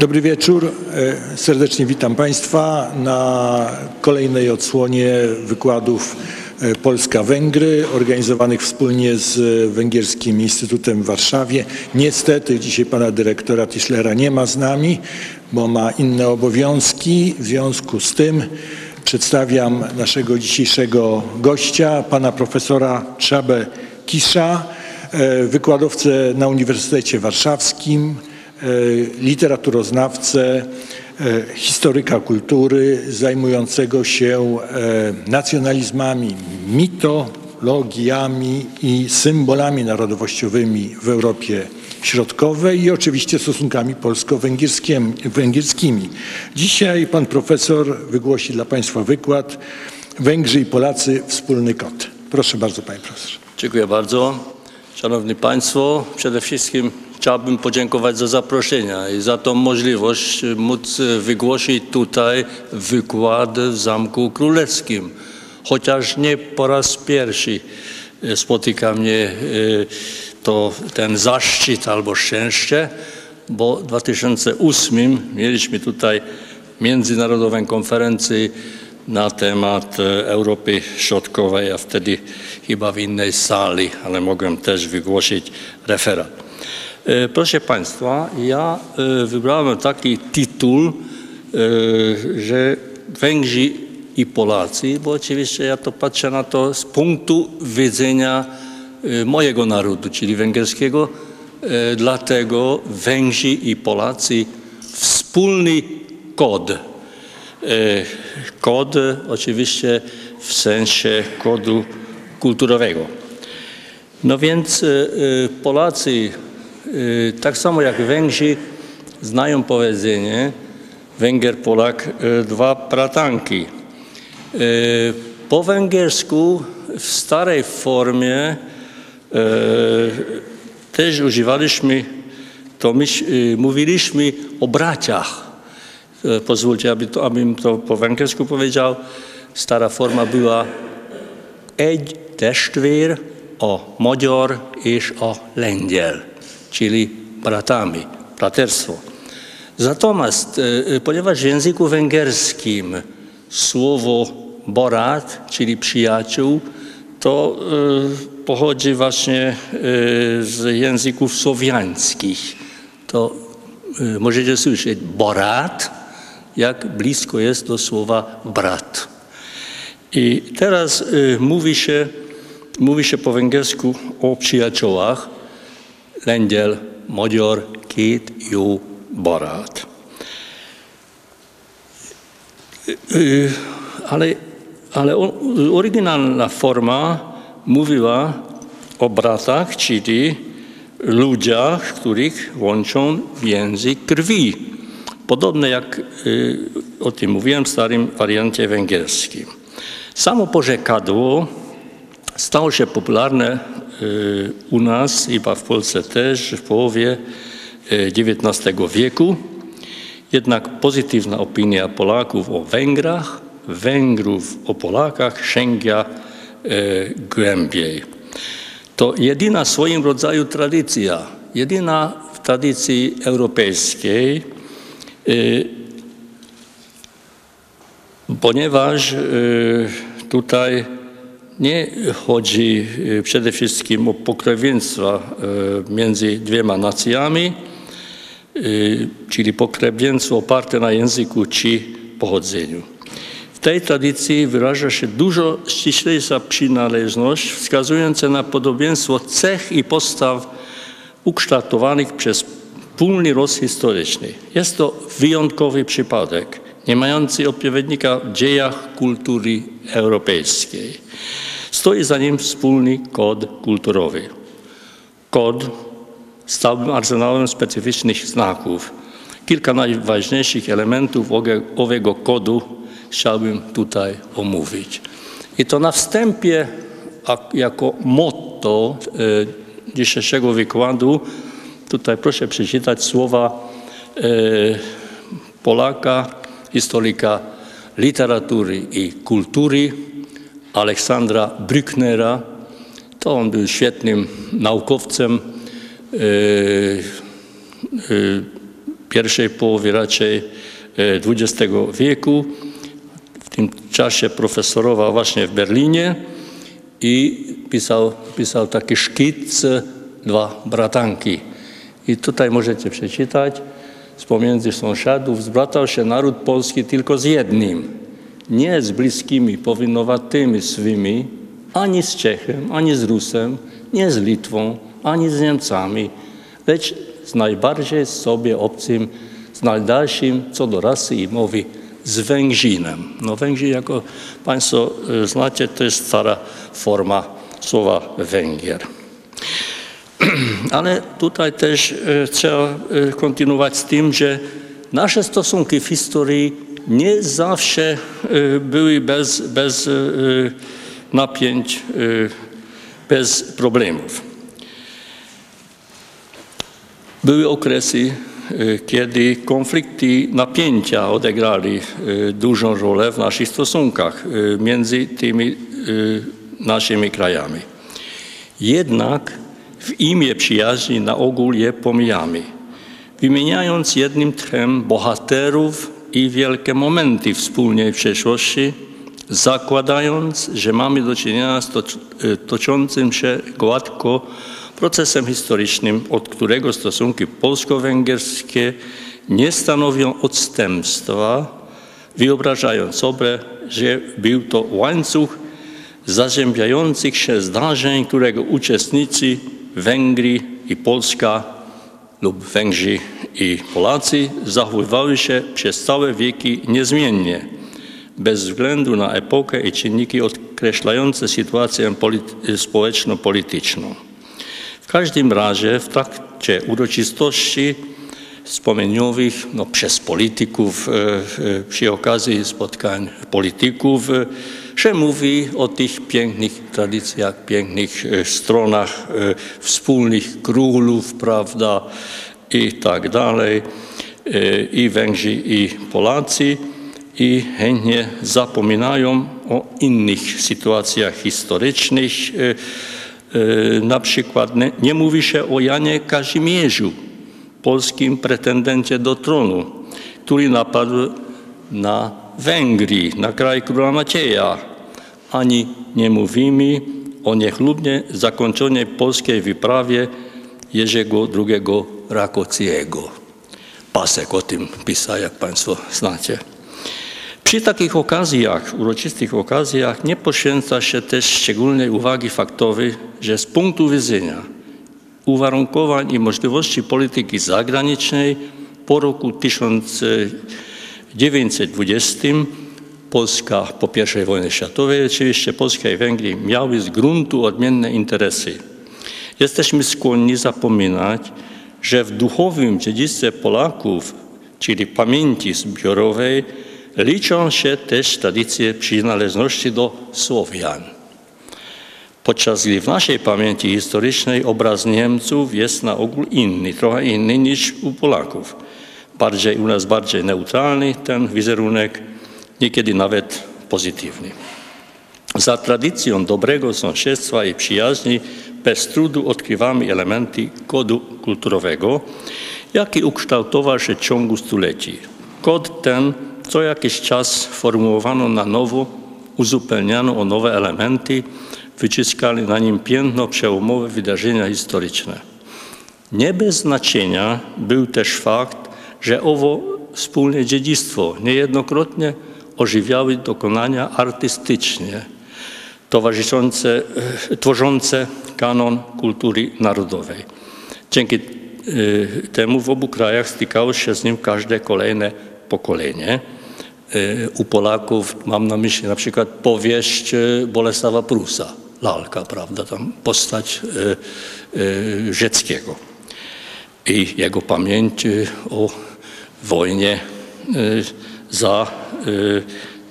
Dobry wieczór. E, Serdecznie witam Państwa na kolejnej odsłonie wykładów e, Polska-Węgry organizowanych wspólnie z Węgierskim Instytutem w Warszawie. Niestety dzisiaj pana dyrektora Tischlera nie ma z nami, bo ma inne obowiązki. W związku z tym przedstawiam naszego dzisiejszego gościa, pana profesora Trzabę Kisza, e, wykładowcę na Uniwersytecie Warszawskim, e, literaturoznawcę, e, historyka kultury zajmującego się nacjonalizmami, mitologiami i symbolami narodowościowymi w Europie Środkowej i oczywiście stosunkami polsko-węgierskimi. Dzisiaj pan profesor wygłosi dla Państwa wykład Węgrzy i Polacy wspólny kod. Proszę bardzo panie profesorze. Dziękuję bardzo. Szanowni Państwo, przede wszystkim chciałbym podziękować za zaproszenie i za tą możliwość móc wygłosić tutaj wykład w Zamku Królewskim. Chociaż nie po raz pierwszy spotyka mnie to ten zaszczyt albo szczęście, bo w 2008 mieliśmy tutaj międzynarodową konferencję na temat Europy Środkowej, a wtedy chyba w innej sali, ale mogłem też wygłosić referat. Proszę Państwa, ja wybrałem taki tytuł, że Węgrzy i Polacy, bo oczywiście ja to patrzę na to z punktu widzenia mojego narodu, czyli węgierskiego. Dlatego Węgrzy i Polacy wspólny kod. Kod oczywiście w sensie kodu kulturowego. No więc Polacy, tak samo jak Węgrzy, znają powiedzenie Węgier, Polak, dwa pratanki. Po węgiersku w starej formie też używaliśmy, to my mówiliśmy o braciach. Pozwólcie, aby to, abym to po węgiersku powiedział. Stara forma była egy testvér, a magyar és a lengyel, czyli bratami, braterstwo. Natomiast ponieważ w języku węgierskim słowo borat, czyli przyjaciół, to pochodzi właśnie z języków słowiańskich. To możecie słyszeć borat, jak blisko jest do słowa brat. I teraz mówi się, mówi się po węgiersku o przyjaciołach. Lengyel, magyar, két jó barát. Ale, ale oryginalna forma mówiła o bratach, czyli ludziach, których łączą więzy krwi. Podobne jak o tym mówiłem w starym wariancie węgierskim. Samo porzekadło stało się popularne u nas, chyba w Polsce też, w połowie XIX wieku. Jednak pozytywna opinia Polaków o Węgrach, Węgrów o Polakach sięga głębiej. To jedyna w swoim rodzaju tradycja, jedyna w tradycji europejskiej, ponieważ tutaj nie chodzi przede wszystkim o pokrewieństwo między dwiema nacjami, czyli pokrewieństwo oparte na języku czy pochodzeniu. W tej tradycji wyraża się dużo ściślejsza przynależność, wskazująca na podobieństwo cech i postaw ukształtowanych przez wspólny los historyczny. Jest to wyjątkowy przypadek, nie mający odpowiednika w dziejach kultury europejskiej. Stoi za nim wspólny kod kulturowy. Kod stałym arsenałem specyficznych znaków. Kilka najważniejszych elementów owego kodu chciałbym tutaj omówić. I to na wstępie, jako motto dzisiejszego wykładu, tutaj proszę przeczytać słowa Polaka, historyka literatury i kultury, Aleksandra Brücknera. To on był świetnym naukowcem, pierwszej połowie raczej XX wieku. W tym czasie profesorował właśnie w Berlinie i pisał, pisał taki szkic Dwa bratanki. I tutaj możecie przeczytać, z pomiędzy sąsiadów zbratał się naród polski tylko z jednym. Nie z bliskimi, powinowatymi swymi, ani z Czechem, ani z Rusem, nie z Litwą, ani z Niemcami, lecz z najbardziej sobie obcym, z najdalszym co do rasy i mowy, z Węgrzinem. No Węgrzy, jako Państwo e, znacie, to jest stara forma słowa Węgier. Ale tutaj też e, trzeba e, kontynuować z tym, że nasze stosunki w historii nie zawsze e, były bez, bez napięć, bez problemów. Były okresy, kiedy konflikty, napięcia odegrali dużą rolę w naszych stosunkach między tymi naszymi krajami. Jednak w imię przyjaźni na ogół je pomijamy, wymieniając jednym tchem bohaterów i wielkie momenty wspólnej przeszłości, zakładając, że mamy do czynienia z toczącym się gładko procesem historycznym, od którego stosunki polsko-węgierskie nie stanowią odstępstwa, wyobrażając sobie, że był to łańcuch zazębiających się zdarzeń, którego uczestnicy Węgry i Polska lub Węgrzy i Polacy zachowywały się przez całe wieki niezmiennie, bez względu na epokę i czynniki określające sytuację społeczno-polityczną. W każdym razie w trakcie uroczystości wspomnieniowych no, przez polityków, e, e, przy okazji spotkań polityków, że mówi o tych pięknych tradycjach, pięknych e, stronach wspólnych królów, prawda, i tak dalej, e, i Węgrzy, i Polacy, i chętnie zapominają o innych sytuacjach historycznych. Na przykład nie, nie mówi się o Janie Kazimierzu, polskim pretendencie do tronu, który napadł na Węgry, na kraj króla Macieja, ani nie mówimy o niechlubnie zakończonej polskiej wyprawie Jerzego II Rakociego. Pasek o tym pisał, jak Państwo znacie. Przy takich okazjach, uroczystych okazjach nie poświęca się też szczególnej uwagi faktowi, że z punktu widzenia uwarunkowań i możliwości polityki zagranicznej po roku 1920 Polska po I wojnie światowej, oczywiście Polska i Węgry miały z gruntu odmienne interesy. Jesteśmy skłonni zapominać, że w duchowym dziedzictwie Polaków, czyli pamięci zbiorowej, liczą się też tradycje przynależności do Słowian. Podczas gdy w naszej pamięci historycznej obraz Niemców jest na ogół inny, trochę inny niż u Polaków. Bardziej, u nas bardziej neutralny ten wizerunek, niekiedy nawet pozytywny. Za tradycją dobrego sąsiedztwa i przyjaźni bez trudu odkrywamy elementy kodu kulturowego, jaki ukształtował się w ciągu stuleci. Kod ten co jakiś czas formułowano na nowo, uzupełniano o nowe elementy, wyciskali na nim piętno przełomowe wydarzenia historyczne. Nie bez znaczenia był też fakt, że owo wspólne dziedzictwo niejednokrotnie ożywiały dokonania artystyczne, towarzyszące, e, tworzące kanon kultury narodowej. Dzięki e, temu w obu krajach stykało się z nim każde kolejne pokolenie. E, u Polaków mam na myśli na przykład powieść Bolesława Prusa, lalka, prawda, tam postać Rzeckiego i jego pamięć o wojnie za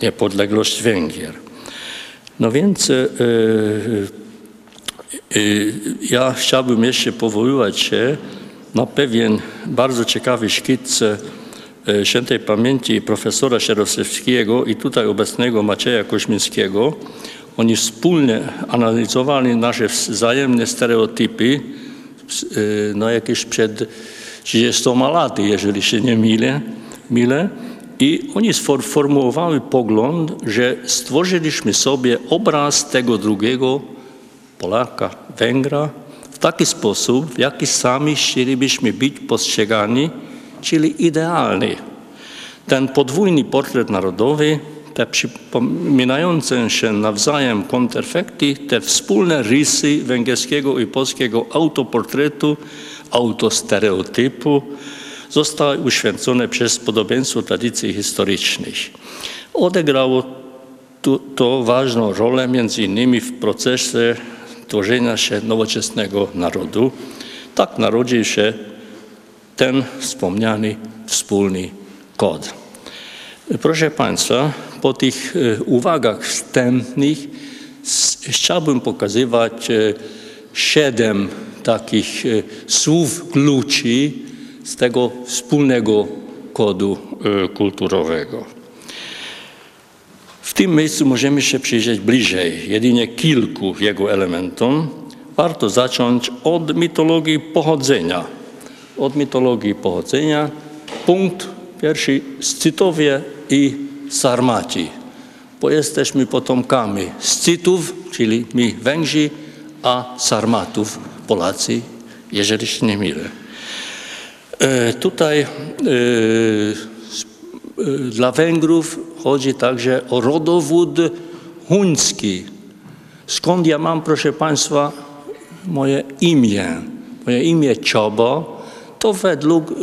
niepodległość Węgier. No więc y, y, ja chciałbym jeszcze powoływać się na pewien bardzo ciekawy szkic świętej pamięci profesora Sierosewskiego i tutaj obecnego Macieja Koźmińskiego. Oni wspólnie analizowali nasze wzajemne stereotypy no jakieś przed 30 laty, jeżeli się nie mylę. mylę. I oni sformułowali pogląd, że stworzyliśmy sobie obraz tego drugiego Polaka, Węgra w taki sposób, w jaki sami chcielibyśmy być postrzegani, czyli idealny. Ten podwójny portret narodowy, te przypominające się nawzajem kontrefekty, te wspólne rysy węgierskiego i polskiego autoportretu, autostereotypu, zostały uświęcone przez podobieństwo tradycji historycznych. Odegrało to, to ważną rolę między innymi w procesie tworzenia się nowoczesnego narodu. Tak narodził się ten wspomniany wspólny kod. Proszę Państwa, po tych e, uwagach wstępnych chciałbym pokazywać e, siedem takich e, słów kluczy z tego wspólnego kodu kulturowego. W tym miejscu możemy się przyjrzeć bliżej jedynie kilku jego elementom. Warto zacząć od mitologii pochodzenia. Od mitologii pochodzenia. Punkt pierwszy Scytowie i Sarmaci, bo jesteśmy potomkami Scytów, czyli my Węgrzy, a Sarmatów, Polacy, jeżeli się nie mylę. E, tutaj e, e, dla Węgrów chodzi także o rodowód huński. Skąd ja mam, proszę Państwa, moje imię? Moje imię Ciobo to według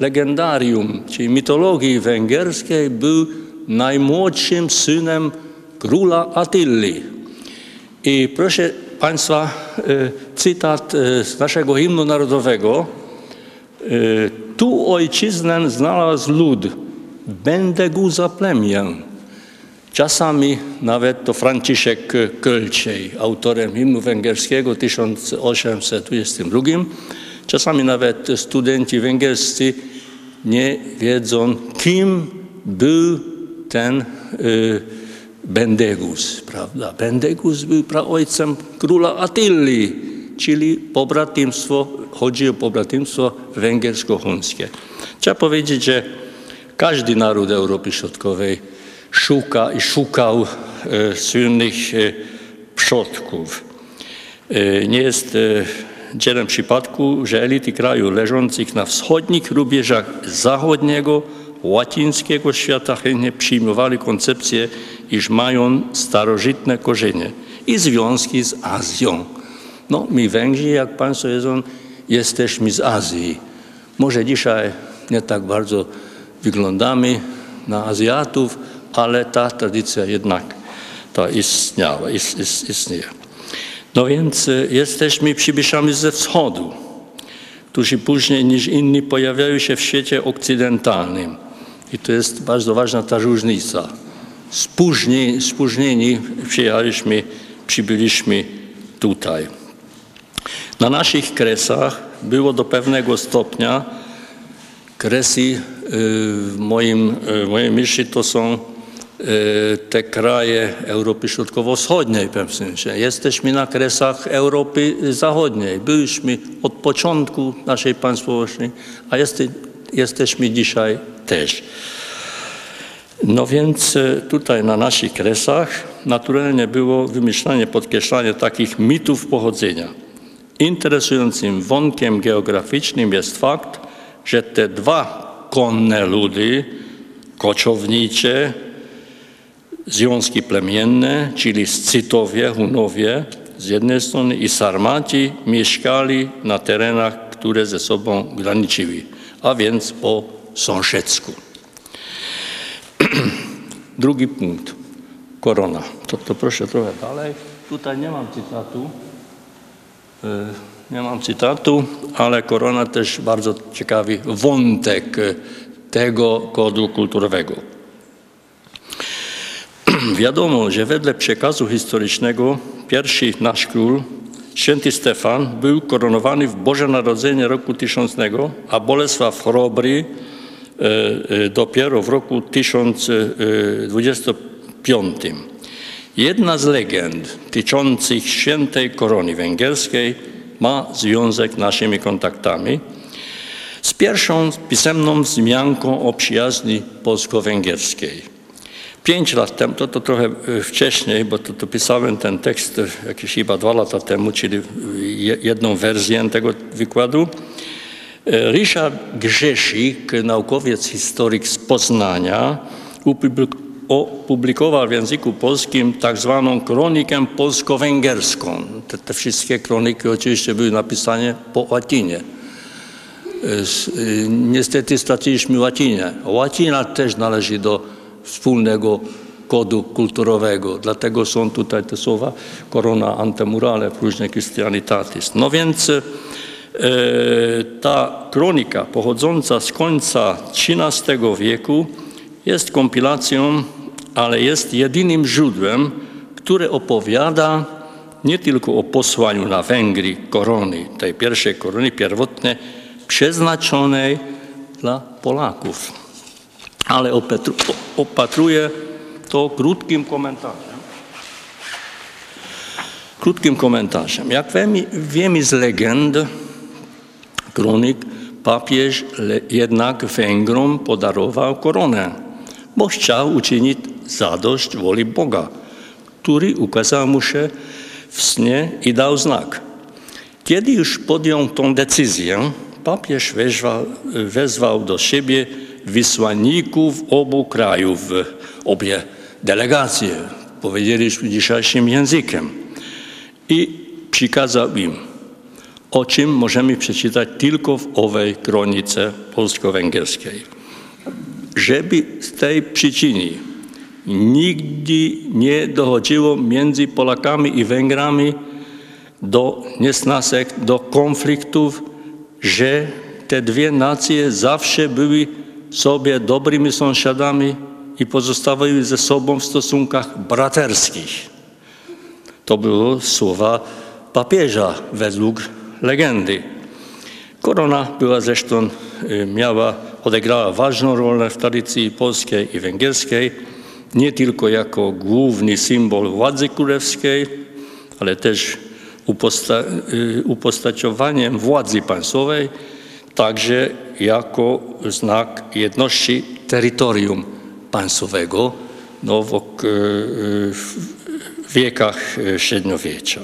legendarium, czyli mitologii węgierskiej, był najmłodszym synem króla Attilli. I proszę Państwa, cytat z naszego hymnu narodowego. Y, tu ojczyznę znalazł lud, będę go. Czasami nawet to Franciszek Kölczej, autorem hymnu węgierskiego 1822, czasami nawet studenci węgierscy nie wiedzą, kim był ten y, Bendegus, prawda? Bendegus był praojcem króla Attilli, czyli pobratymstwo, chodzi o pobratymstwo węgiersko-huńskie. Trzeba powiedzieć, że każdy naród Europy Środkowej szuka i szukał e, słynnych e, przodków. E, nie jest e, dziełem przypadku, że elity kraju leżących na wschodnich rubieżach zachodniego, łacińskiego świata chętnie przyjmowali koncepcję, iż mają starożytne korzenie i związki z Azją. No, my Węgrzy, jak Państwo wiedzą, jesteśmy z Azji. Może dzisiaj nie tak bardzo wyglądamy na Azjatów, ale ta tradycja jednak ta istniała, ist, ist, istnieje. No więc e, jesteśmy przybyszami ze wschodu, którzy później niż inni pojawiają się w świecie okcydentalnym. I to jest bardzo ważna ta różnica. Spóźnieni, spóźnieni przyjechaliśmy, przybyliśmy tutaj. Na naszych kresach było do pewnego stopnia kresy y, w moim, y, w mojej myśli to są y, te kraje Europy Środkowo-Wschodniej w pewnym sensie. Jesteśmy na kresach Europy Zachodniej. Byliśmy od początku naszej państwowości, a jest, jesteśmy dzisiaj też. No więc tutaj na naszych kresach naturalnie było wymyślanie, podkreślanie takich mitów pochodzenia. Interesującym wątkiem geograficznym jest fakt, że te dwa konne ludy, koczownicze, związki plemienne, czyli Scytowie, Hunowie z jednej strony i Sarmaci mieszkali na terenach, które ze sobą graniczyły, a więc po sąsiedzku. Drugi punkt, korona. To, to proszę trochę dalej. Tutaj nie mam cytatu. Nie mam cytatu, ale korona też bardzo ciekawy wątek tego kodu kulturowego. Wiadomo, że wedle przekazu historycznego pierwszy nasz król, święty Stefan, był koronowany w Boże Narodzenie roku tysiącnego, a Bolesław Chrobry dopiero w roku 1025. Jedna z legend tyczących świętej korony węgierskiej ma związek z naszymi kontaktami. z pierwszą pisemną wzmianką o przyjaźni polsko-węgierskiej. Pięć lat temu, to, to trochę e, wcześniej, bo to, to pisałem ten tekst jakieś chyba dwa lata temu, czyli jedną wersję tego wykładu. E, Ryszard Grzesik, naukowiec, historyk z Poznania, opublikował w języku polskim tak zwaną kronikę polsko-węgierską. Te, te, wszystkie kroniki oczywiście były napisane po łacinie. Y, niestety straciliśmy łacinę. Łacina też należy do wspólnego kodu kulturowego. Dlatego są tutaj te słowa corona antemurale, próżne Christianitatis. No więc e, ta kronika pochodząca z końca XIII wieku jest kompilacją, ale jest jedynym źródłem, które opowiada nie tylko o posłaniu na Węgry korony, tej pierwszej korony pierwotnej, przeznaczonej dla Polaków. Ale opatruję to krótkim komentarzem. Krótkim komentarzem. Jak wiemy z legend, kronik, papież jednak Węgrom podarował koronę, bo chciał uczynić zadość woli Boga, który ukazał mu się w snie i dał znak. Kiedy już podjął tą decyzję, papież wezwał, wezwał do siebie wysłanników obu krajów, obie delegacje, powiedzieliśmy dzisiejszym językiem, i przykazał im, o czym możemy przeczytać tylko w owej kronice polsko-węgierskiej. Żeby z tej przyczyny nigdy nie dochodziło między Polakami i Węgrami do niesnasek, do konfliktów, że te dwie nacje zawsze były sobie dobrymi sąsiadami i pozostawały ze sobą w stosunkach braterskich. To były słowa papieża według legendy. Korona była zresztą, y, miała, odegrała ważną rolę w tradycji polskiej i węgierskiej, nie tylko jako główny symbol władzy królewskiej, ale też uposta y, upostaciowaniem władzy państwowej, także jako znak jedności terytorium państwowego no, w, y, w wiekach średniowiecza.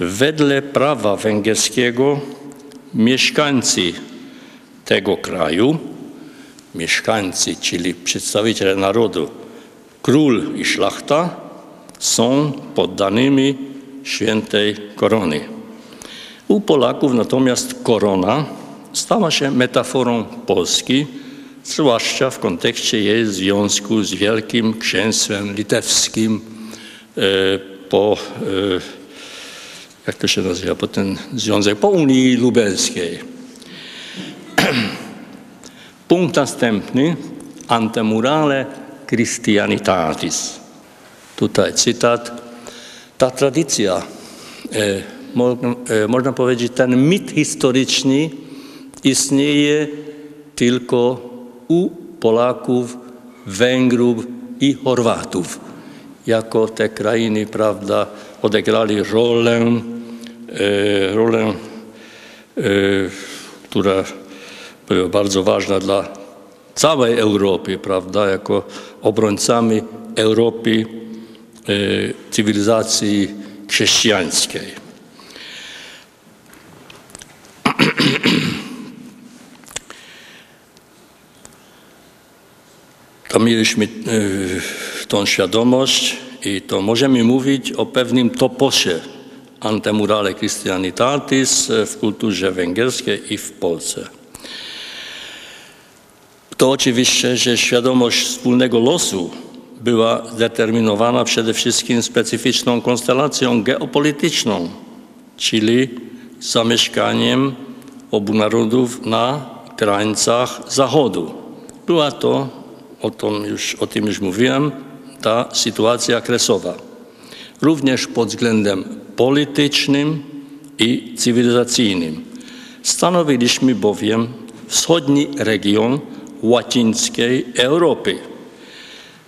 Wedle prawa węgierskiego mieszkańcy tego kraju, mieszkańcy, czyli przedstawiciele narodu, król i szlachta, są poddanymi świętej korony. U Polaków natomiast korona stała się metaforą Polski, zwłaszcza w kontekście jej związku z Wielkim Księstwem Litewskim e, po e, jak to się nazywa, po ten związek, po Unii Lubelskiej. Punkt następny, antemurale Christianitatis. Tutaj cytat. Ta tradycja, e, mo, e, można powiedzieć, ten mit historyczny istnieje tylko u Polaków, Węgrów i Chorwatów. Jako te krainy, prawda, odegrali rolę, e, rolę, e, która bardzo ważna dla całej Europy, prawda, jako obrońcami Europy, e, cywilizacji chrześcijańskiej. To mieliśmy tą świadomość, i to możemy mówić o pewnym toposie antemurale Christianitatis w kulturze węgierskiej i w Polsce. To oczywiście, że świadomość wspólnego losu była zdeterminowana przede wszystkim specyficzną konstelacją geopolityczną, czyli zamieszkaniem obu narodów na krańcach Zachodu. Była to, o tym już, o tym już mówiłem, ta sytuacja kresowa. Również pod względem politycznym i cywilizacyjnym. Stanowiliśmy bowiem wschodni region łacińskiej Europy.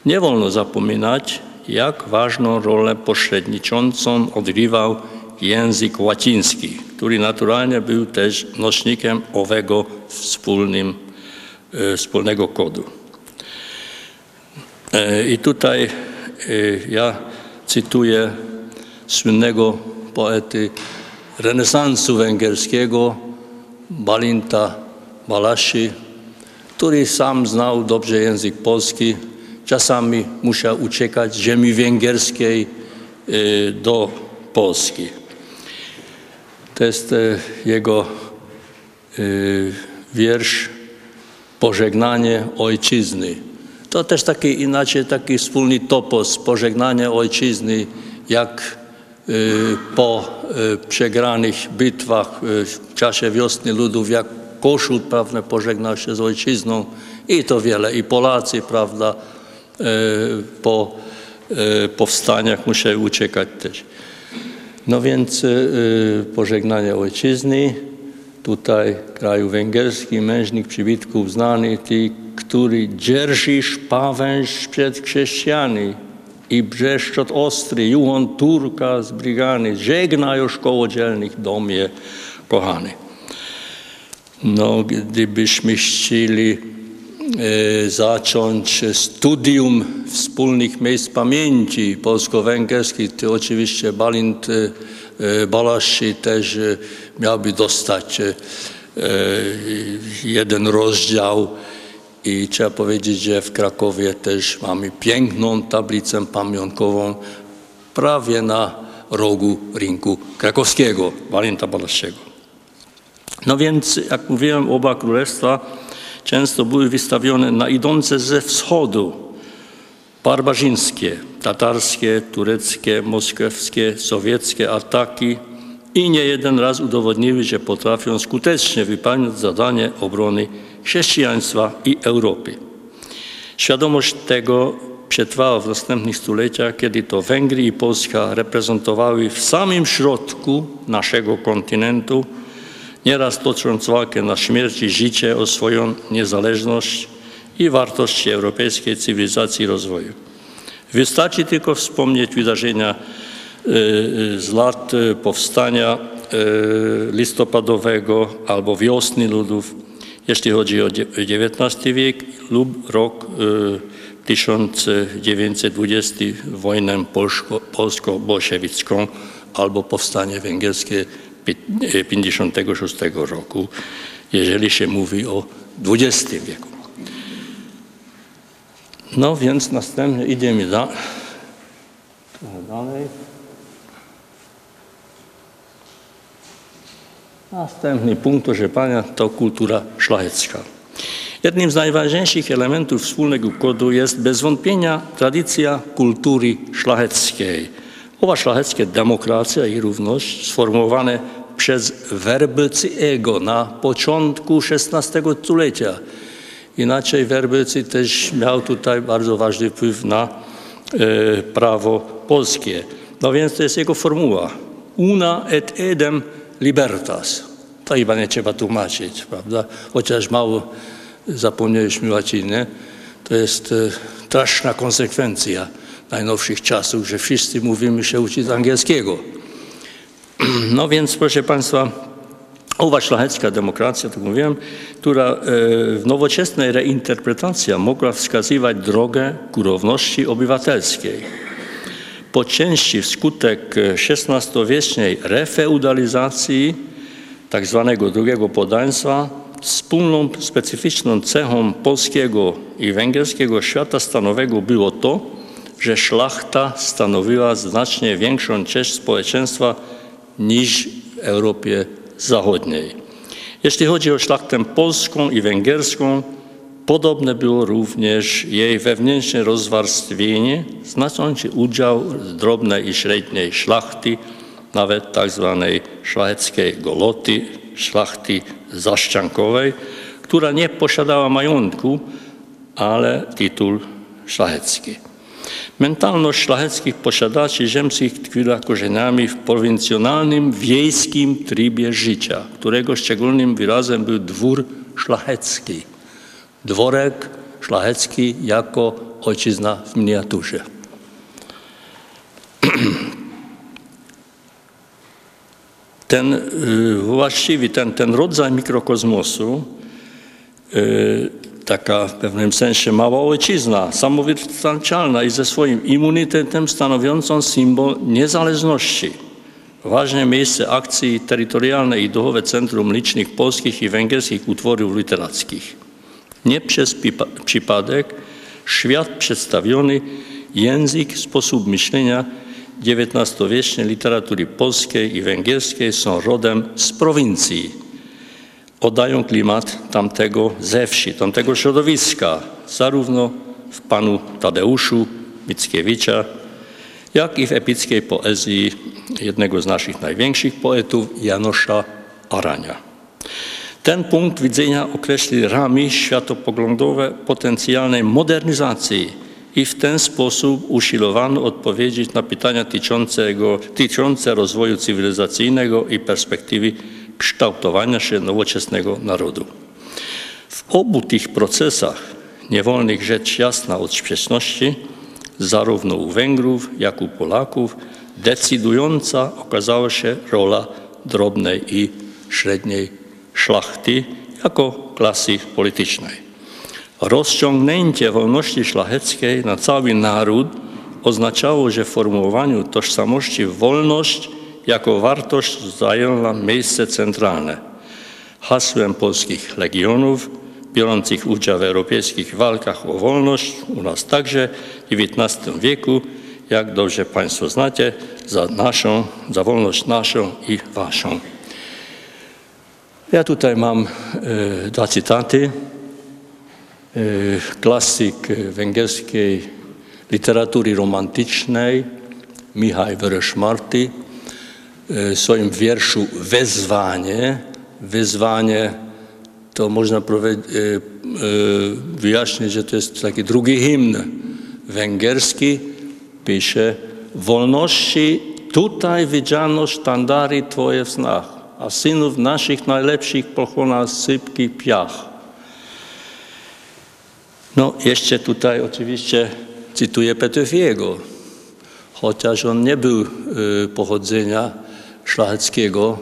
Nie wolno zapominać, jak ważną rolę pośredniczącą odgrywał język łaciński, który naturalnie był też nośnikiem owego wspólnym, e, wspólnego kodu. E, I tutaj e, ja cytuję słynnego poety renesansu węgierskiego, Balinta Balasi, który sam znał dobrze język polski. Czasami musiał uciekać z ziemi węgierskiej y, do Polski. To jest e, jego y, wiersz Pożegnanie Ojczyzny. To też taki inaczej, taki wspólny topos, pożegnanie Ojczyzny, jak po przegranych bitwach w czasie wiosny ludów, jak Koszut, prawda, pożegnał się z ojczyzną i to wiele. I Polacy, prawda, po powstaniach musieli uciekać też. No więc pożegnanie ojczyzny, tutaj kraju węgierskim, mężnik przybitków znany, ty, który dzierżysz pawęż przed chrześcijanami i brzeszczot ostry, juhon Turka z brigany, żegna już kołodzielnych domie kochany. No, gdybyśmy chcieli e, zacząć studium wspólnych miejsc pamięci polsko-węgierskich, to oczywiście Balint e, e też e, miałby dostać e, jeden rozdział i trzeba powiedzieć, że w Krakowie też mamy piękną tablicę pamiątkową prawie na rogu rynku krakowskiego, Walinta Balaszczego. No więc, jak mówiłem, oba królestwa często były wystawione na idące ze wschodu barbarzyńskie, tatarskie, tureckie, moskiewskie, sowieckie ataki i nie jeden raz udowodniły, że potrafią skutecznie wypełnić zadanie obrony chrześcijaństwa i Europy. Świadomość tego przetrwała w następnych stuleciach, kiedy to Węgry i Polska reprezentowały w samym środku naszego kontynentu, nieraz tocząc walkę na śmierć i życie o swoją niezależność i wartości europejskiej cywilizacji i rozwoju. Wystarczy tylko wspomnieć wydarzenia e, z lat powstania e, listopadowego albo wiosny ludów, jeśli chodzi o XIX wiek lub rok 1920, wojnę polsko-bolszewicką albo powstanie węgierskie 56 roku, jeżeli się mówi o XX wieku. No więc następnie idziemy da, dalej. Następny punkt, proszę Pana, to kultura szlachecka. Jednym z najważniejszych elementów wspólnego kodu jest bez wątpienia tradycja kultury szlacheckiej. Owa szlacheckie demokracja i równość sformułowane przez Werbelcyego na początku XVI stulecia. Inaczej Werbelcy też miał tutaj bardzo ważny wpływ na e, prawo polskie. No więc to jest jego formuła. Una et edem libertas. To chyba nie trzeba tłumaczyć, prawda? Chociaż mało zapomnieliśmy łaciny, to jest e, straszna konsekwencja najnowszych czasów, że wszyscy mówimy się uczyć angielskiego. No więc, proszę Państwa, owa szlachecka demokracja, tak mówiłem, która e, w nowoczesnej reinterpretacji mogła wskazywać drogę ku równości obywatelskiej po części wskutek XVI-wiecznej refeudalizacji. Tak drugiego podaństwa wspólną specyficzną cechą polskiego i węgierskiego świata stanowego było to, że szlachta stanowiła znacznie większą część społeczeństwa niż w Europie Zachodniej. Jeśli chodzi o szlachtę polską i węgierską, Podobne było również jej wewnętrzne rozwarstwienie, znaczący udział drobnej i średniej szlachty, nawet tzw. Tak szlacheckiej goloty, szlachty zaszczankowej, która nie posiadała majątku, ale tytuł szlachecki. Mentalność szlacheckich posiadaczy ziemskich tkwiła korzeniami w prowincjonalnym, wiejskim trybie życia, którego szczególnym wyrazem był dwór szlachecki – dworek szlachecki jako ojczyzna w miniaturze. ten y, właściwy, ten, ten rodzaj mikrokosmosu, y, taka w pewnym sensie mała ojczyzna, samowystarczalna i ze swoim immunitetem stanowiącą symbol niezależności. Ważne miejsce akcji terytorialne i duchowe centrum licznych polskich i węgierskich utworów literackich. Nie przez przypadek świat przedstawiony, język, sposób myślenia XIX-wiecznej literatury polskiej i węgierskiej są rodem z prowincji. Oddają klimat tamtego ze wsi, tamtego środowiska, zarówno w panu Tadeuszu Mickiewicza, jak i w epickiej poezji jednego z naszych największych poetów, Janosza Arania. Ten punkt widzenia określi ramy światopoglądowe potencjalnej modernizacji i w ten sposób usiłowano odpowiedzieć na pytania tyczące rozwoju cywilizacyjnego i perspektywy kształtowania się nowoczesnego narodu. W obu tych procesach niewolnych rzecz jasna od sprzeczności, zarówno u Węgrów, jak i u Polaków, decydująca okazała się rola drobnej i średniej szlachty jako klasy politycznej. Rozciągnięcie wolności szlacheckiej na cały naród oznaczało, że w formułowaniu tożsamości wolność jako wartość zajęła miejsce centralne. Hasłem polskich legionów biorących udział w europejskich walkach o wolność, u nas także w XIX wieku, jak dobrze Państwo znacie, za naszą, za wolność naszą i waszą. Ja tutaj mam e, dwa cytaty. E, klasyk węgierskiej literatury romantycznej Michał Wereszmarty swoim wierszu Wezwanie. Wezwanie to można wyjaśnić, że to jest taki drugi hymn węgierski. Pisze, wolności tutaj widziano sztandary Twoje w snach, a synów naszych najlepszych pochłonął sypki piach. No, jeszcze tutaj oczywiście cytuję Petefiego, chociaż on nie był y, pochodzenia szlacheckiego,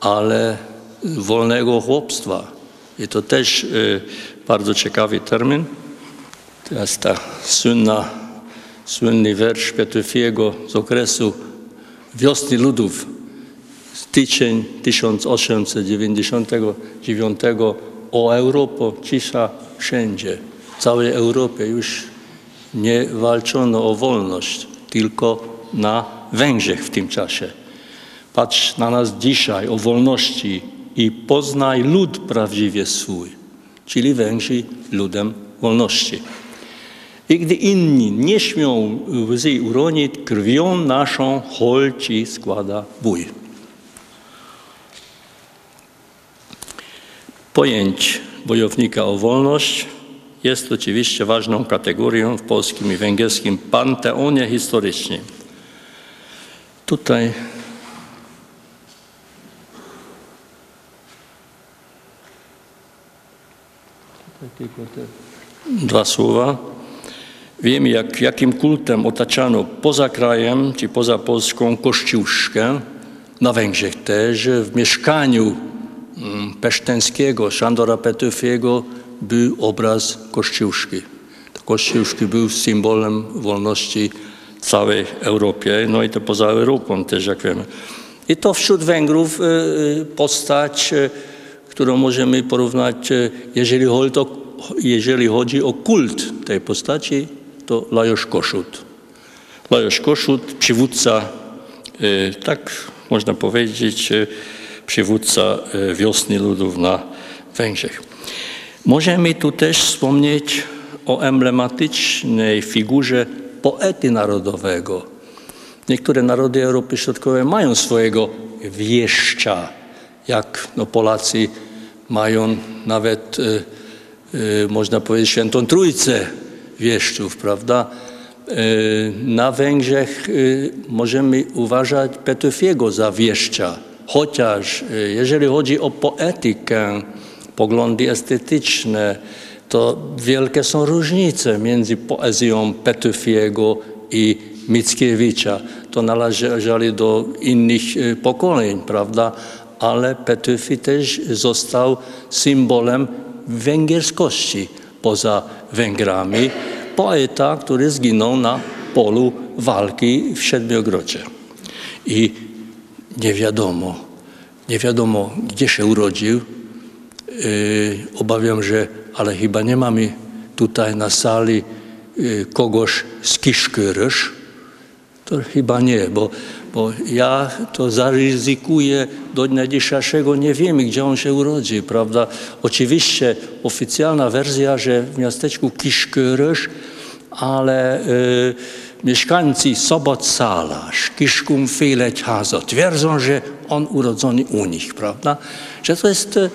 ale wolnego chłopstwa. I to też y, bardzo ciekawy termin. Teraz ta słynna, słynny wiersz Petefiego z okresu wiosny ludów, styczeń 1899 o Europę, cisza wszędzie. W całej Europie już nie walczono o wolność, tylko na Węgrzech w tym czasie. Patrz na nas dzisiaj o wolności i poznaj lud prawdziwie swój, czyli Węgrzy ludem wolności. I gdy inni nie śmią łzy uronić, krwią naszą holci składa bój. Pojęć bojownika o wolność jest oczywiście ważną kategorią w polskim i węgierskim panteonie historycznym. Tutaj dwa słowa. Wiemy, jak, jakim kultem otaczano poza krajem czy poza Polską Kościuszkę, na Węgrzech też, w mieszkaniu mm, peszteńskiego Szandora Petyfiego był obraz Kościuszki. Kościuszki był symbolem wolności całej Europie, no i to poza Europą też, jak wiemy. I to wśród Węgrów y, y, postać, y, którą możemy porównać, jeżeli chodzi o, jeżeli chodzi o kult tej postaci, to Lajos Koszut. Lajos Koszut, przywódca, tak można powiedzieć, przywódca wiosny ludów na Węgrzech. Możemy tu też wspomnieć o emblematycznej figurze poety narodowego. Niektóre narody Europy Środkowej mają swojego wieszcza, jak no, Polacy mają nawet, y, y, można powiedzieć, świętą trójcę wieszczów, prawda? Y, na Węgrzech możemy uważać Petufiego za wieszcza, chociaż jeżeli chodzi o poetykę, poglądy estetyczne, to wielkie są różnice między poezją Petufiego i Mickiewicza. to należeli do innych pokoleń, prawda? Ale Petyfi też został symbolem węgierskości poza Węgrami. Poeta, który zginął na polu walki w Siedmiogrodzie. I nie wiadomo, nie wiadomo, gdzie się urodził. Yy, obawiam, że, ale chyba nie mamy tutaj na sali yy, kogoś z Kiszkyrysz. To chyba nie, bo, bo ja to zaryzykuję do dnia dzisiejszego, nie wiemy, gdzie on się urodzi, prawda? Oczywiście oficjalna wersja, że w miasteczku Kiszkyrysz, ale y, mieszkańcy Sobot-Sala, Kiszkum Filet Hazo twierdzą, że on urodzony u nich, prawda? Że to jest y,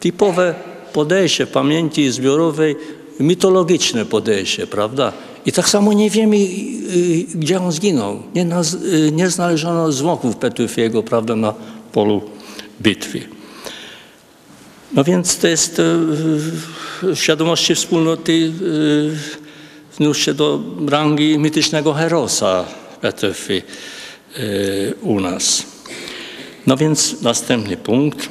typowe podejście pamięci zbiorowej, mitologiczne podejście, prawda? I tak samo nie wiemy, y, gdzie on zginął. Nie, naz, y, nie znaleziono zwłoków Petufiego, prawda, na polu bitwy. No więc to jest y, w świadomości wspólnoty wniósł się do rangi mitycznego herosa Petufi u nas. No więc następny punkt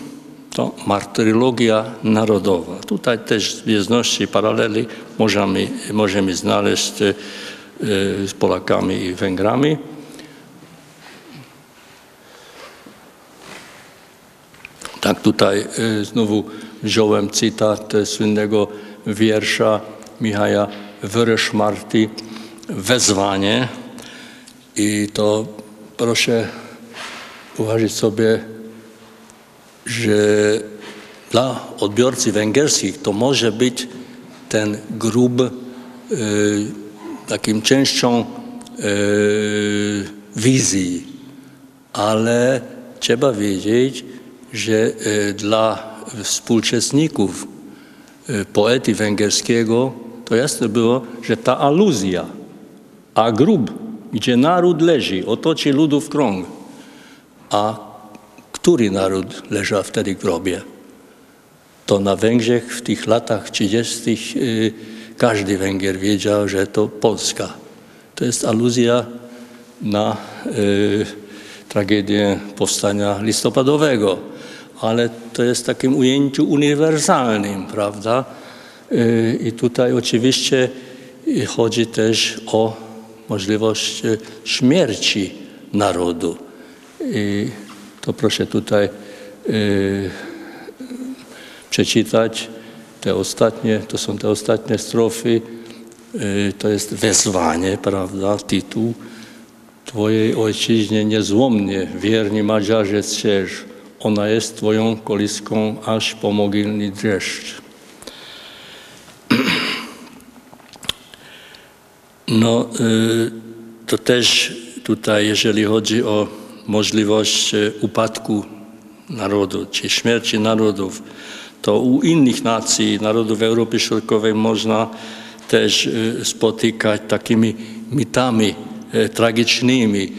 to martyrologia narodowa. Tutaj też zbieżności, paraleli możemy, możemy znaleźć e, z Polakami i Węgrami. Tak tutaj e, znowu wziąłem cytat słynnego wiersza Michała Wyreszmarty Wezwanie i to proszę uważać sobie że dla odbiorcy węgierskich to może być ten grób y, takim częścią y, wizji, ale trzeba wiedzieć, że y, dla współczesników poety węgierskiego to jasne było, że ta aluzja, a grób, gdzie naród leży, otoczy ludów krąg, a który naród leżał wtedy w grobie. To na Węgrzech w tych latach 30. Y, każdy Węgier wiedział, że to Polska. To jest aluzja na y, tragedię powstania listopadowego, ale to jest takim ujęciu uniwersalnym, prawda? Y, I tutaj oczywiście chodzi też o możliwość śmierci narodu. I to proszę tutaj yy, przeczytać te ostatnie, to są te ostatnie strofy, yy, to jest wezwanie, prawda, tytuł. Twojej ojczyźnie niezłomnie, wierni Madziarze strzeż, ona jest Twoją koliską, aż po mogilny dreszcz. No, yy, to też tutaj, jeżeli chodzi o możliwość e, upadku narodu, czy śmierci narodów, to u innych nacji, narodów Europy Środkowej można też e, spotykać takimi mitami e, tragicznymi,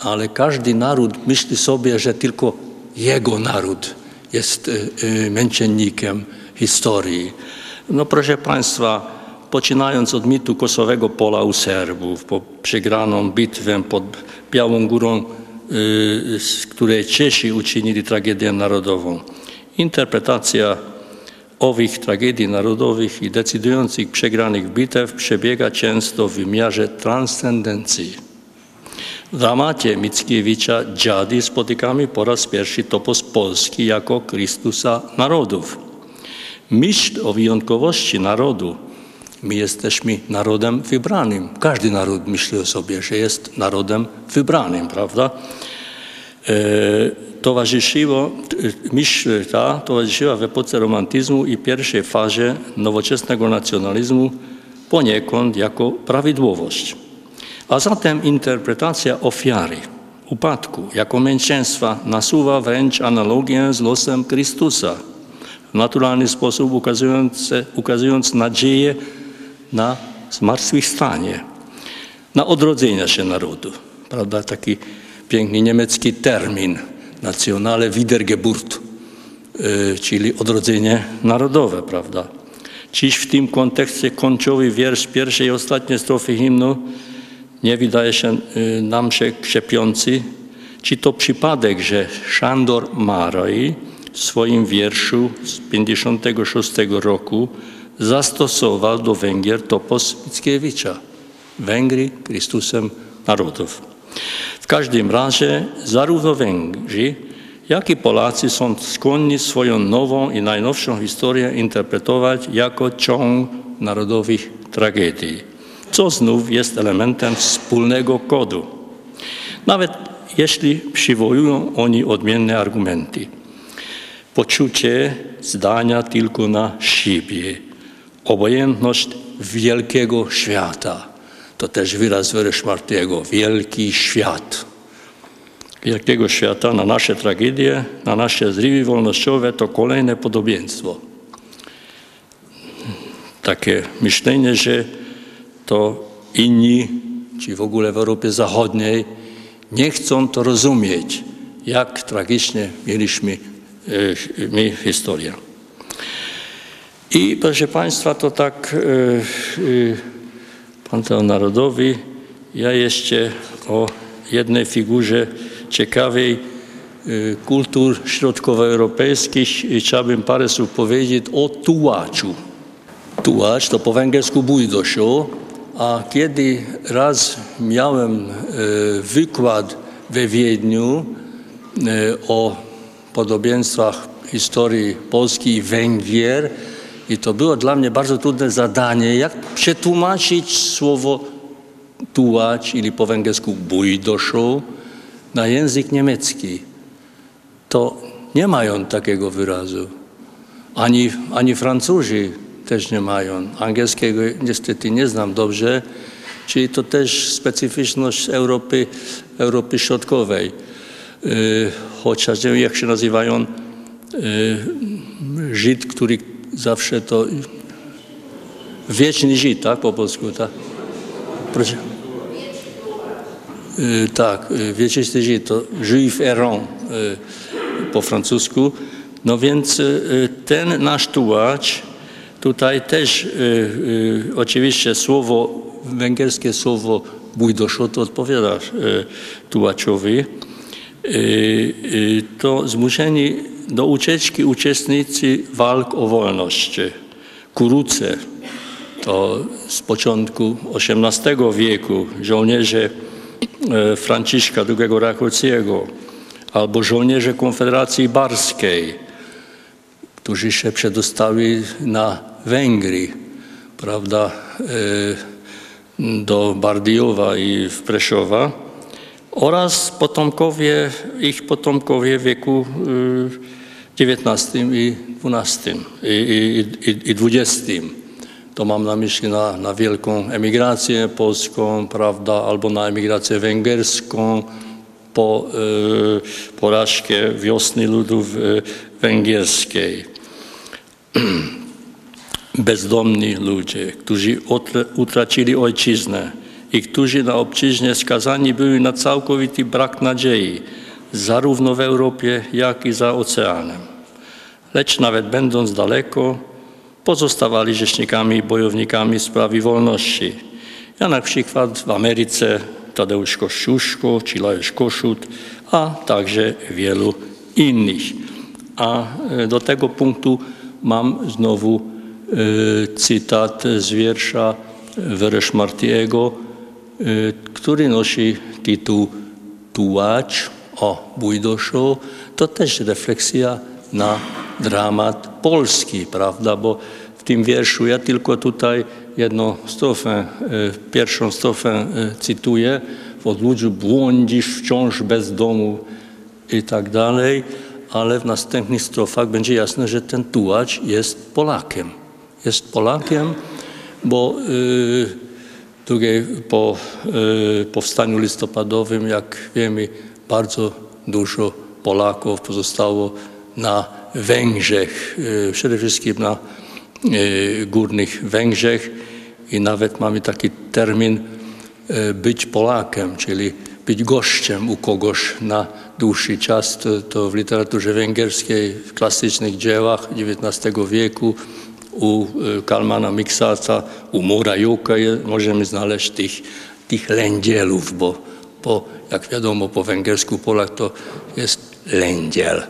ale każdy naród myśli sobie, że tylko jego naród jest męczennikiem historii. No proszę Państwa, poczynając od mitu Kosowego Pola u Serbów, po przegraną bitwę pod Białą Górą z której Czesi uczynili tragedię narodową. Interpretacja owych tragedii narodowych i decydujących przegranych bitew przebiega często w wymiarze transcendencji. W dramacie Mickiewicza Dziady spotykamy po raz pierwszy topos Polski jako Chrystusa narodów. Myśl o wyjątkowości narodu. My jesteśmy narodem wybranym. Każdy naród myśli o sobie, że jest narodem wybranym, prawda? E, towarzyszyło, myśl ta towarzyszyła w epoce romantyzmu i pierwszej fazie nowoczesnego nacjonalizmu poniekąd jako prawidłowość. A zatem interpretacja ofiary, upadku jako męczeństwa nasuwa wręcz analogię z losem Chrystusa, w naturalny sposób ukazując, ukazując nadzieję na zmartwychwstanie, na odrodzenie się narodu. Prawda? Taki piękny niemiecki termin, nacjonale Wiedergeburt, y, czyli odrodzenie narodowe, prawda? Dziś w tym kontekście końcowy wiersz pierwszej i ostatniej strofy hymnu nie wydaje się y, nam się krzepiący, czy to przypadek, że Szandor Maraj w swoim wierszu z 56 roku zastosował do Węgier topos Mickiewicza. Węgry Chrystusem narodów. W każdym razie zarówno Węgrzy, jak i Polacy są skłonni swoją nową i najnowszą historię interpretować jako ciąg narodowych tragedii, co znów jest elementem wspólnego kodu. Nawet jeśli przywołują oni odmienne argumenty. Poczucie zdania tylko na siebie, obojętność wielkiego świata. To też wyraz Wereszmartiego, wielki świat. Wielkiego świata na nasze tragedie, na nasze zrywy wolnościowe to kolejne podobieństwo. Takie myślenie, że to inni, czy w ogóle w Europie Zachodniej, nie chcą to rozumieć, jak tragicznie mieliśmy e, my historię. I proszę Państwa, to tak e, e, Panteon Narodowy. Ja jeszcze o jednej figurze ciekawej e, kultur środkowoeuropejskich chciałbym parę słów powiedzieć o tułaczu. Tułacz to po węgiersku bujdosio, a kiedy raz miałem e, wykład we Wiedniu e, o podobieństwach historii Polski i Węgier, i to było dla mnie bardzo trudne zadanie, jak przetłumaczyć słowo tułacz, ili po węgiersku bujdoszo, na język niemiecki. To nie mają takiego wyrazu. Ani, ani Francuzi też nie mają. Angielskiego niestety nie znam dobrze, czyli to też specyficzność Europy, Europy Środkowej. Yy, chociaż nie wiem, jak się nazywają yy, Żyd, który zawsze to wieczny Żyd, tak po polsku, tak? Proszę. Yy, tak, yy, wieczysty Żyd to Juif errant yy, po francusku. No więc ten nasz tułacz, tutaj też oczywiście słowo, węgierskie słowo bujdoszo to odpowiada tułaczowi. To zmuszeni do ucieczki uczestnicy walk o wolność. Kuruce to z początku XVIII wieku żołnierze Franciszka II Rakociego albo żołnierze Konfederacji Barskiej, którzy się przedostali na Węgry, prawda, do Bardijowa i w Preszowa oraz potomkowie, ich potomkowie w wieku XIX i XII i, i, i XX. To mam na myśli na, na wielką emigrację polską, prawda, albo na emigrację węgierską po y, porażkę wiosny ludów y, węgierskiej. Bezdomni ludzie, którzy utracili ojczyznę, i którzy na obczyźnie skazani byli na całkowity brak nadziei, zarówno w Europie, jak i za oceanem. Lecz nawet będąc daleko, pozostawali rzecznikami i bojownikami sprawy wolności. Ja na przykład w Ameryce Tadeusz Kościuszko czy Lajos Koszut, a także wielu innych. A do tego punktu mam znowu y, cytat z wiersza Wereszmartiego, który nosi tytuł Tułacz o Bujdoszu, to też refleksja na dramat polski, prawda? Bo w tym wierszu ja tylko tutaj jedną strofę, pierwszą strofę cytuję. W odludziu błądzisz wciąż bez domu i tak dalej, ale w następnych strofach będzie jasne, że ten tułacz jest Polakiem. Jest Polakiem, bo yy, drugiej po y, powstaniu listopadowym, jak wiemy, bardzo dużo Polaków pozostało na Węgrzech, y, przede wszystkim na y, górnych Węgrzech i nawet mamy taki termin być Polakiem, czyli być gościem u kogoś na dłuższy czas. To, to w literaturze węgierskiej, w klasycznych dziełach XIX wieku u Kalmana Miksaca, u Mura Juka możemy znaleźć tych, tych lędzielów, bo po, jak wiadomo po węgiersku Polak to jest lędziel.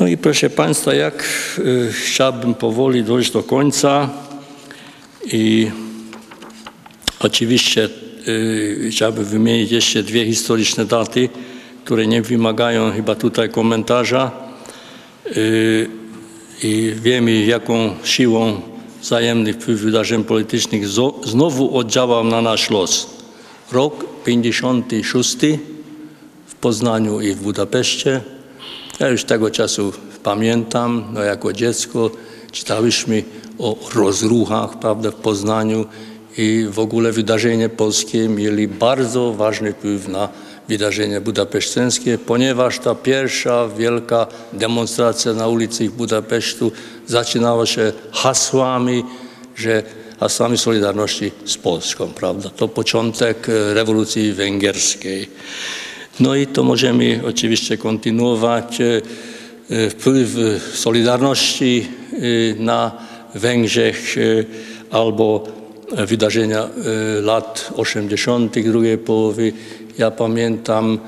No i proszę Państwa, jak y, chciałbym powoli dojść do końca i oczywiście y, chciałbym wymienić jeszcze dwie historyczne daty, które nie wymagają chyba tutaj komentarza y, i wiemy jaką siłą wzajemny wpływ wydarzeń politycznych znowu oddziałał na nasz los. Rok 56 w Poznaniu i w Budapeszcie. Ja już tego czasu pamiętam, no jako dziecko czytałyśmy o rozruchach prawda, w Poznaniu i w ogóle wydarzenia polskie mieli bardzo ważny wpływ na wydarzenie budapeszteńskie, ponieważ ta pierwsza wielka demonstracja na ulicy Budapesztu zaczynała się hasłami, że hasłami Solidarności z Polską, prawda? To początek e, rewolucji węgierskiej. No i to możemy oczywiście kontynuować. e, e, Wpływ Solidarności na Węgrzech albo wydarzenia lat 80. drugiej połowy. Ja pamiętam,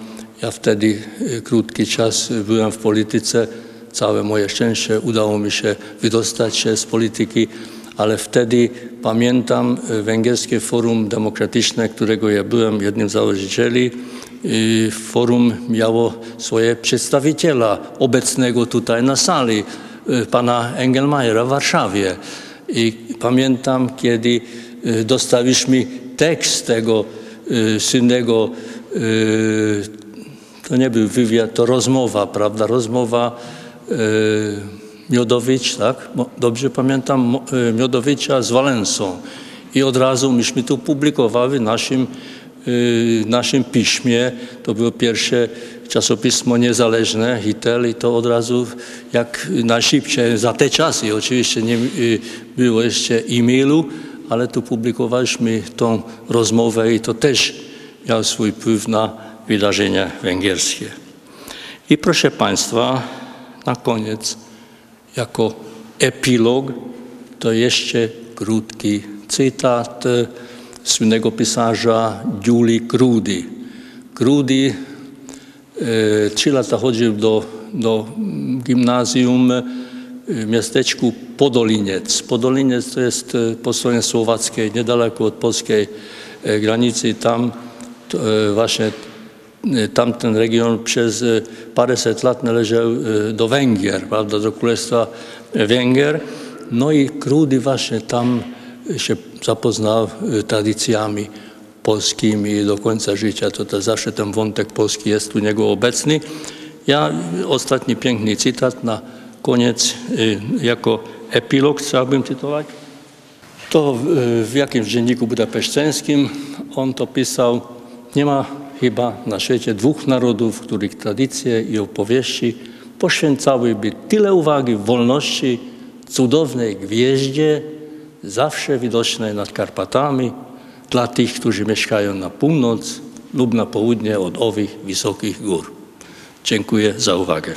ja wtedy e, krótki czas byłem w polityce. Całe moje szczęście udało mi się wydostać się z polityki, ale wtedy pamiętam e, Węgierskie Forum Demokratyczne, którego ja byłem jednym z założycieli. I Forum miało swoje przedstawiciela obecnego tutaj na sali, pana Engelmajera w Warszawie. I pamiętam, kiedy dostaliśmy tekst tego słynnego, to nie był wywiad, to rozmowa, prawda, rozmowa e, Miodowicz, tak, dobrze pamiętam, e, Miodowicza z Walensą. I od razu myśmy to publikowali w naszym, naszym piśmie. To było pierwsze czasopismo niezależne, Hitel, i to od razu jak najszybciej, za te czasy oczywiście nie było jeszcze e-mailu, ale tu publikowaliśmy tą rozmowę i to też miał swój wpływ na wydarzenia węgierskie. I proszę Państwa, na koniec, jako epilog, to jeszcze krótki cytat słynnego pisarza Giuli Krudi. Krudi e, trzy lata chodził do, do gimnazjum w miasteczku Podoliniec. Podoliniec to jest e, po stronie słowackiej, niedaleko od polskiej e, granicy. Tam właśnie e, tamten region przez e, paręset lat należał e, do Węgier, prawda, do Królestwa Węgier. No i Krudy właśnie tam się zapoznał e, tradycjami polskimi do końca życia. To, to zawsze ten wątek polski jest u niego obecny. Ja ostatni piękny cytat na koniec e, jako epilog chciałbym cytować. To w, jakimś dzienniku budapeszteńskim on to pisał. Nie ma chyba na świecie dwóch narodów, których tradycje i opowieści poświęcałyby tyle uwagi wolności, cudownej gwieździe, zawsze widocznej nad Karpatami, dla tych, którzy mieszkają na północ lub na południe od owych wysokich gór. Dziękuję za uwagę.